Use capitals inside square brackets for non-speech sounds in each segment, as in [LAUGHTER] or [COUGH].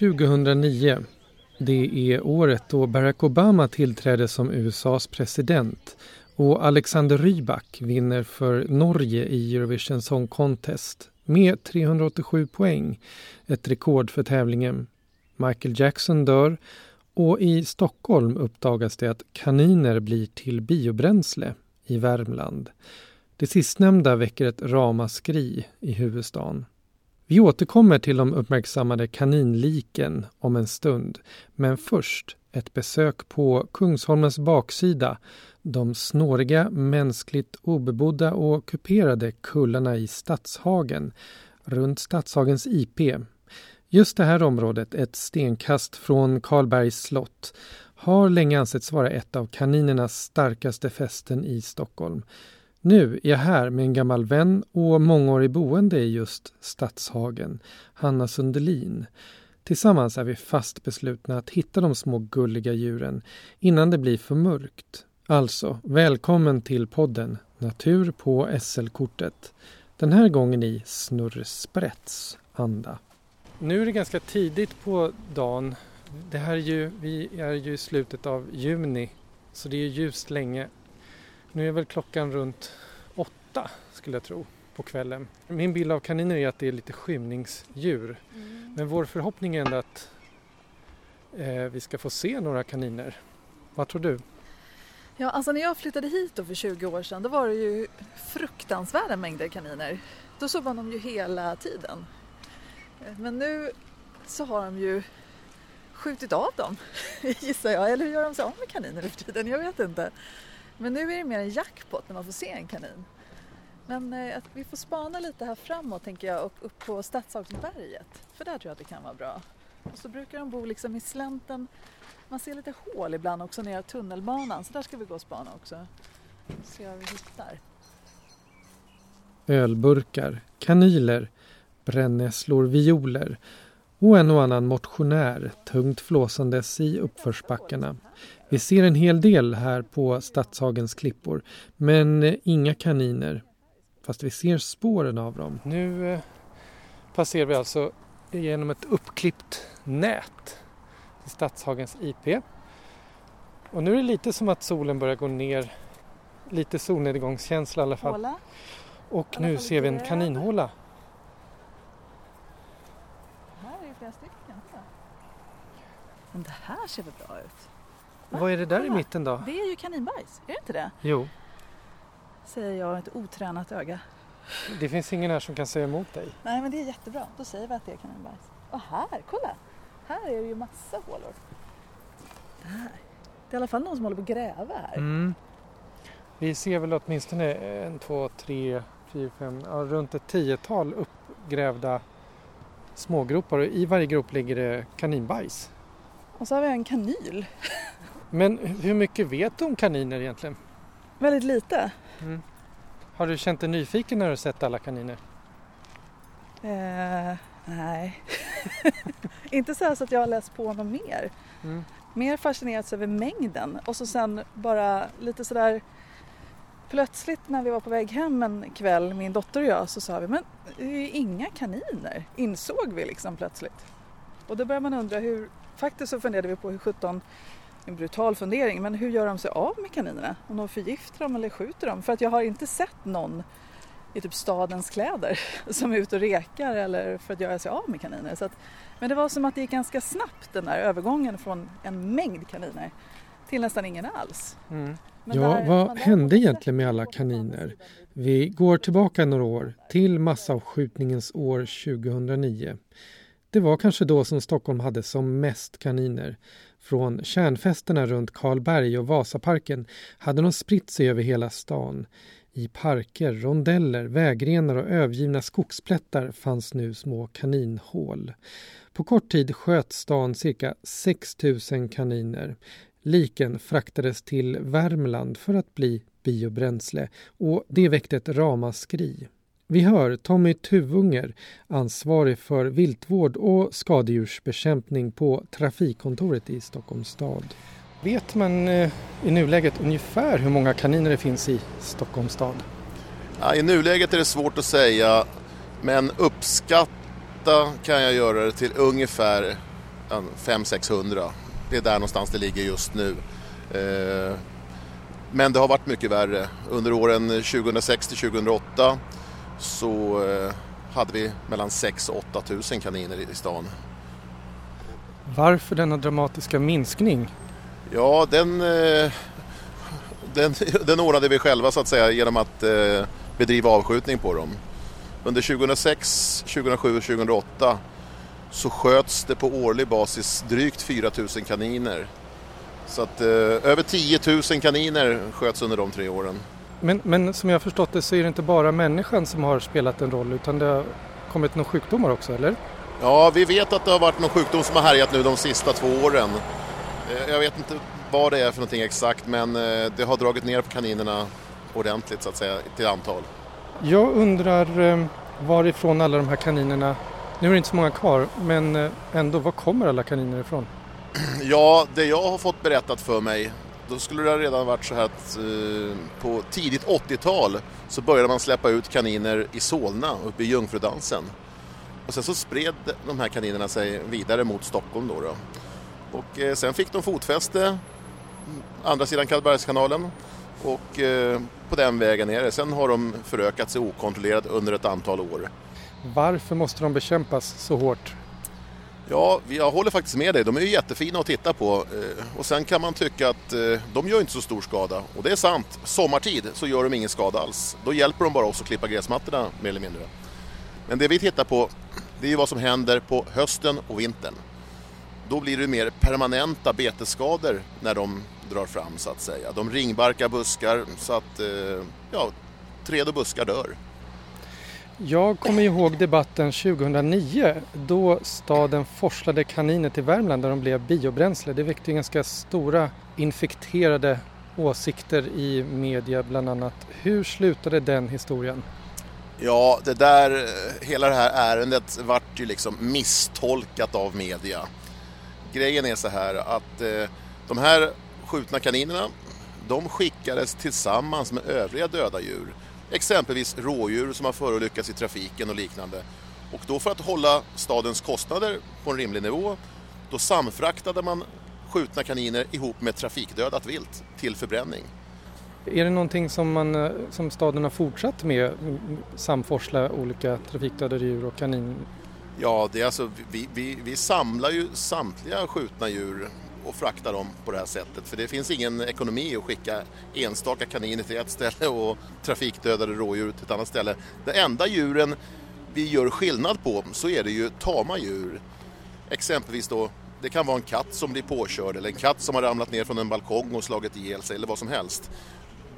2009. Det är året då Barack Obama tillträdde som USAs president och Alexander Rybak vinner för Norge i Eurovision Song Contest med 387 poäng, ett rekord för tävlingen. Michael Jackson dör och i Stockholm uppdagas det att kaniner blir till biobränsle i Värmland. Det sistnämnda väcker ett ramaskri i huvudstaden. Vi återkommer till de uppmärksammade kaninliken om en stund, men först ett besök på Kungsholmens baksida, de snåriga, mänskligt obebodda och kuperade kullarna i Stadshagen, runt Stadshagens IP. Just det här området, ett stenkast från Karlbergs slott, har länge ansetts vara ett av kaninernas starkaste fästen i Stockholm. Nu är jag här med en gammal vän och mångårig boende i just Stadshagen, Hanna Sundelin. Tillsammans är vi fast beslutna att hitta de små gulliga djuren innan det blir för mörkt. Alltså, välkommen till podden Natur på SL-kortet. Den här gången i Snurrsprätts anda. Nu är det ganska tidigt på dagen. Det här är ju, vi är ju i slutet av juni så det är ljust länge nu är väl klockan runt åtta skulle jag tro på kvällen. Min bild av kaniner är att det är lite skymningsdjur. Mm. Men vår förhoppning är ändå att eh, vi ska få se några kaniner. Vad tror du? Ja, alltså när jag flyttade hit för 20 år sedan då var det ju fruktansvärda mängder kaniner. Då såg man dem ju hela tiden. Men nu så har de ju skjutit av dem, [LAUGHS] gissar jag. Eller hur gör de sig av med kaniner nu för tiden? Jag vet inte. Men nu är det mer en jackpot när man får se en kanin. Men eh, vi får spana lite här framåt tänker jag upp, upp på Stadshagsberget. För där tror jag att det kan vara bra. Och så brukar de bo liksom i slänten. Man ser lite hål ibland också nere tunnelbanan så där ska vi gå och spana också. Se vad vi hittar. Ölburkar, kanyler, brännässlor, violer och en och annan motionär tungt flåsandes i uppförsbackarna. Vi ser en hel del här på Stadshagens klippor, men inga kaniner. Fast vi ser spåren av dem. Nu eh, passerar vi alltså genom ett uppklippt nät i Stadshagens IP. Och nu är det lite som att solen börjar gå ner. Lite solnedgångskänsla i alla fall. Håla. Och nu ser vi en kaninhåla. Här är det flera stycken. Men det här ser väl bra ut? Vad är det där i mitten då? Det är ju kaninbajs, är det inte det? Jo. Säger jag ett otränat öga. Det finns ingen här som kan säga emot dig. Nej men det är jättebra, då säger vi att det är kaninbajs. Och här, kolla! Här är det ju massa hålor. Där. Det är i alla fall någon som håller på att gräva här. Mm. Vi ser väl åtminstone en, två, tre, fyra, fem, ja, runt ett tiotal uppgrävda smågropar och i varje grop ligger det kaninbajs. Och så har vi en kanyl. Men hur mycket vet du om kaniner egentligen? Väldigt lite. Mm. Har du känt dig nyfiken när du sett alla kaniner? Eh, nej, [LAUGHS] inte så, så att jag har läst på något mer. Mm. Mer fascinerats över mängden och så sen bara lite sådär plötsligt när vi var på väg hem en kväll, min dotter och jag, så sa vi men det är ju inga kaniner, insåg vi liksom plötsligt. Och då börjar man undra hur, faktiskt så funderade vi på hur 17 en brutal fundering, men hur gör de sig av med kaninerna? Om de förgiftar dem eller skjuter dem? För att jag har inte sett någon i typ stadens kläder [LAUGHS] som är ute och rekar eller för att göra sig av med kaniner. Så att, men det var som att det gick ganska snabbt den där övergången från en mängd kaniner till nästan ingen alls. Mm. Ja, där, vad hände egentligen med alla kaniner? Vi går tillbaka några år till massavskjutningens år 2009. Det var kanske då som Stockholm hade som mest kaniner. Från kärnfästena runt Karlberg och Vasaparken hade de spritt sig över hela stan. I parker, rondeller, vägrenar och övergivna skogsplättar fanns nu små kaninhål. På kort tid sköt stan cirka 6 000 kaniner. Liken fraktades till Värmland för att bli biobränsle och det väckte ett ramaskri. Vi hör Tommy Tuvunger, ansvarig för viltvård och skadedjursbekämpning på Trafikkontoret i Stockholms stad. Vet man eh, i nuläget ungefär hur många kaniner det finns i Stockholms stad? Ja, I nuläget är det svårt att säga men uppskatta kan jag göra det till ungefär 500-600. Det är där någonstans det ligger just nu. Eh, men det har varit mycket värre. Under åren 2006 till 2008 så eh, hade vi mellan 6 och 8 tusen kaniner i stan. Varför denna dramatiska minskning? Ja, den, eh, den, [LAUGHS] den ordnade vi själva så att säga genom att eh, bedriva avskjutning på dem. Under 2006, 2007 och 2008 så sköts det på årlig basis drygt 4 000 kaniner. Så att över 10 000 kaniner sköts under de tre åren. Men, men som jag förstått det så är det inte bara människan som har spelat en roll utan det har kommit några sjukdomar också, eller? Ja, vi vet att det har varit någon sjukdom som har härjat nu de sista två åren. Eh, jag vet inte vad det är för någonting exakt men eh, det har dragit ner på kaninerna ordentligt så att säga till antal. Jag undrar eh, varifrån alla de här kaninerna, nu är det inte så många kvar, men ändå var kommer alla kaniner ifrån? Ja, det jag har fått berättat för mig, då skulle det redan varit så här att eh, på tidigt 80-tal så började man släppa ut kaniner i Solna uppe i Jungfrudansen. Och sen så spred de här kaninerna sig vidare mot Stockholm då. då. Och eh, sen fick de fotfäste mm, andra sidan Karlbergskanalen och eh, på den vägen är det. Sen har de förökat sig okontrollerat under ett antal år. Varför måste de bekämpas så hårt? Ja, jag håller faktiskt med dig. De är ju jättefina att titta på. Eh, och sen kan man tycka att eh, de gör inte så stor skada. Och det är sant. Sommartid så gör de ingen skada alls. Då hjälper de bara oss att klippa gräsmattorna mer eller mindre. Men det vi tittar på det är ju vad som händer på hösten och vintern. Då blir det mer permanenta betesskador när de drar fram så att säga. De ringbarkar buskar så att eh, ja, träd och buskar dör. Jag kommer ihåg debatten 2009 då staden forslade kaniner till Värmland där de blev biobränsle. Det väckte ganska stora infekterade åsikter i media bland annat. Hur slutade den historien? Ja, det där, hela det här ärendet vart ju liksom misstolkat av media. Grejen är så här att eh, de här skjutna kaninerna de skickades tillsammans med övriga döda djur exempelvis rådjur som har förolyckats i trafiken och liknande. Och då för att hålla stadens kostnader på en rimlig nivå, då samfraktade man skjutna kaniner ihop med trafikdödat vilt till förbränning. Är det någonting som, man, som staden har fortsatt med, samforsla olika trafikdödade djur och kanin? Ja, det är alltså, vi, vi, vi samlar ju samtliga skjutna djur och frakta dem på det här sättet. För det finns ingen ekonomi att skicka enstaka kaniner till ett ställe [LAUGHS] och trafikdödade rådjur till ett annat ställe. De enda djuren vi gör skillnad på så är det ju tama djur. Exempelvis då, det kan vara en katt som blir påkörd eller en katt som har ramlat ner från en balkong och slagit ihjäl sig eller vad som helst.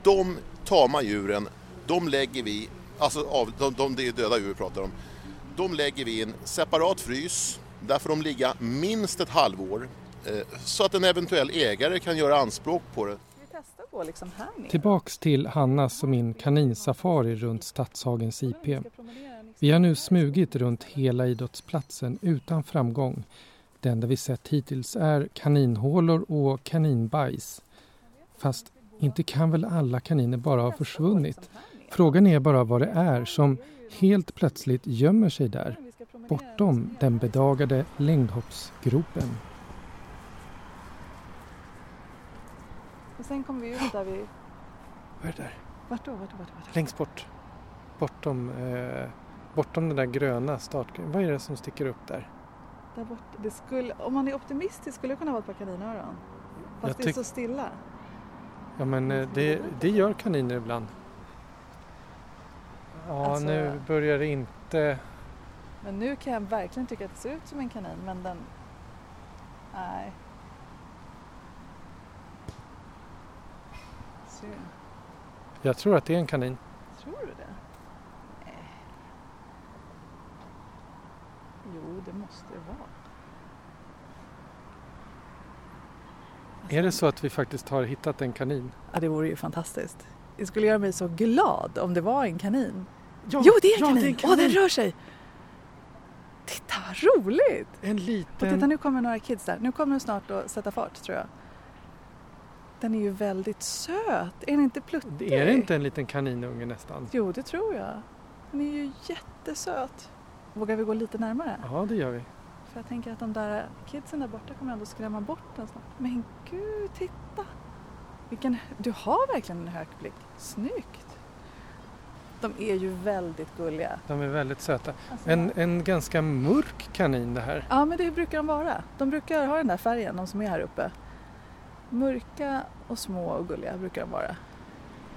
De tama djuren, de lägger vi, alltså av, de, de, det är döda djur vi pratar om, de lägger vi i en separat frys. Där får de ligga minst ett halvår så att en eventuell ägare kan göra anspråk på det. Liksom Tillbaks till Hannas och min kaninsafari runt Stadshagens IP. Vi har nu smugit runt hela idrottsplatsen utan framgång. Det enda vi sett hittills är kaninhålor och kaninbajs. Fast inte kan väl alla kaniner bara ha försvunnit? Frågan är bara vad det är som helt plötsligt gömmer sig där, bortom den bedagade längdhoppsgropen. Och sen kommer vi ut där vi... Vad är det där? Vart då? Vart då? Vart då? Vart då? Längst bort. Bortom, eh, bortom den där gröna startgrejen. Vad är det som sticker upp där? Där borta. Det skulle, om man är optimistisk skulle det kunna vara ett par kaninöron. Fast det är så stilla. Ja men eh, det, det gör kaniner ibland. Ja alltså... nu börjar det inte... Men nu kan jag verkligen tycka att det ser ut som en kanin men den... Nej. Se. Jag tror att det är en kanin. Tror du det? Nej. Jo, det måste det vara. Alltså... Är det så att vi faktiskt har hittat en kanin? Ja, det vore ju fantastiskt. Det skulle göra mig så glad om det var en kanin. Ja, jo, det är en ja, kanin! Åh, en kanin. oh, den rör sig! Titta vad roligt! En liten... Och titta, nu kommer några kids där. Nu kommer de snart att sätta fart, tror jag. Den är ju väldigt söt. Är den inte pluttig? Är det inte en liten kaninunge nästan? Jo, det tror jag. Den är ju jättesöt. Vågar vi gå lite närmare? Ja, det gör vi. För jag tänker att de där kidsen där borta kommer ändå skrämma bort den snart. Men gud, titta! Vilken, du har verkligen en hökblick. Snyggt! De är ju väldigt gulliga. De är väldigt söta. Alltså, En, en ganska mörk kanin det här. Ja, men det brukar de vara. De brukar ha den där färgen, de som är här uppe. Mörka och små och gulliga brukar de vara.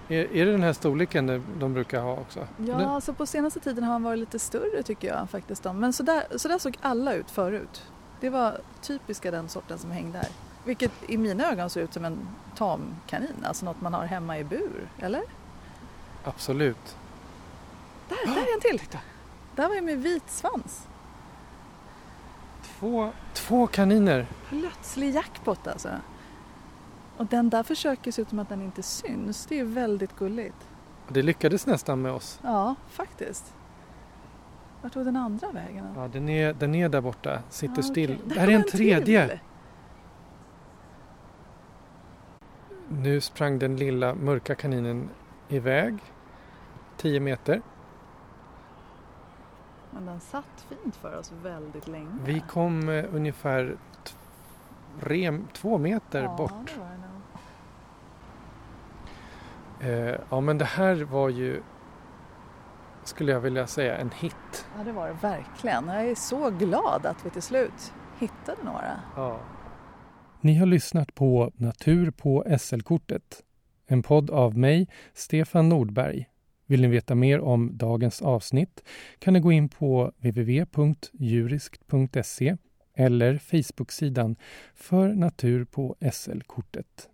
Är, är det den här storleken de- de brukar ha också? Ja, Den- alltså på senaste tiden har han varit lite större tycker jag faktiskt. De. Men så där, så där såg alla ut förut. Det var typiska den sorten som hängde här. Vilket i mina ögon ser ut som en tamkanin, alltså något man har hemma i bur, eller? Absolut. Där, där är en till! Där var ju med vit svans. Två, två kaniner. Plötslig jackpot alltså. Och den där försöker se ut som att den inte syns. Det är väldigt gulligt. Det lyckades nästan med oss. Ja, faktiskt. Vart tog den andra vägen? Ja, den, är, den är där borta, sitter Ja, still. okej. Det Där här är en tredje. till. Nu sprang den lilla mörka kaninen iväg 10 meter. Men den satt fint för oss väldigt länge. Vi kom eh, ungefär tre, två meter ja, bort. det var det nog. Eh, ja men det här var ju, skulle jag vilja säga, en hit. Ja, det var det verkligen. Jag är så glad att vi till slut hittade några. Ja. Ni har lyssnat på Natur på SL-kortet. En podd av mig, Stefan Nordberg. Vill ni veta mer om dagens avsnitt kan ni gå in på www.juriskt.se eller Facebook-sidan för Natur på SL-kortet.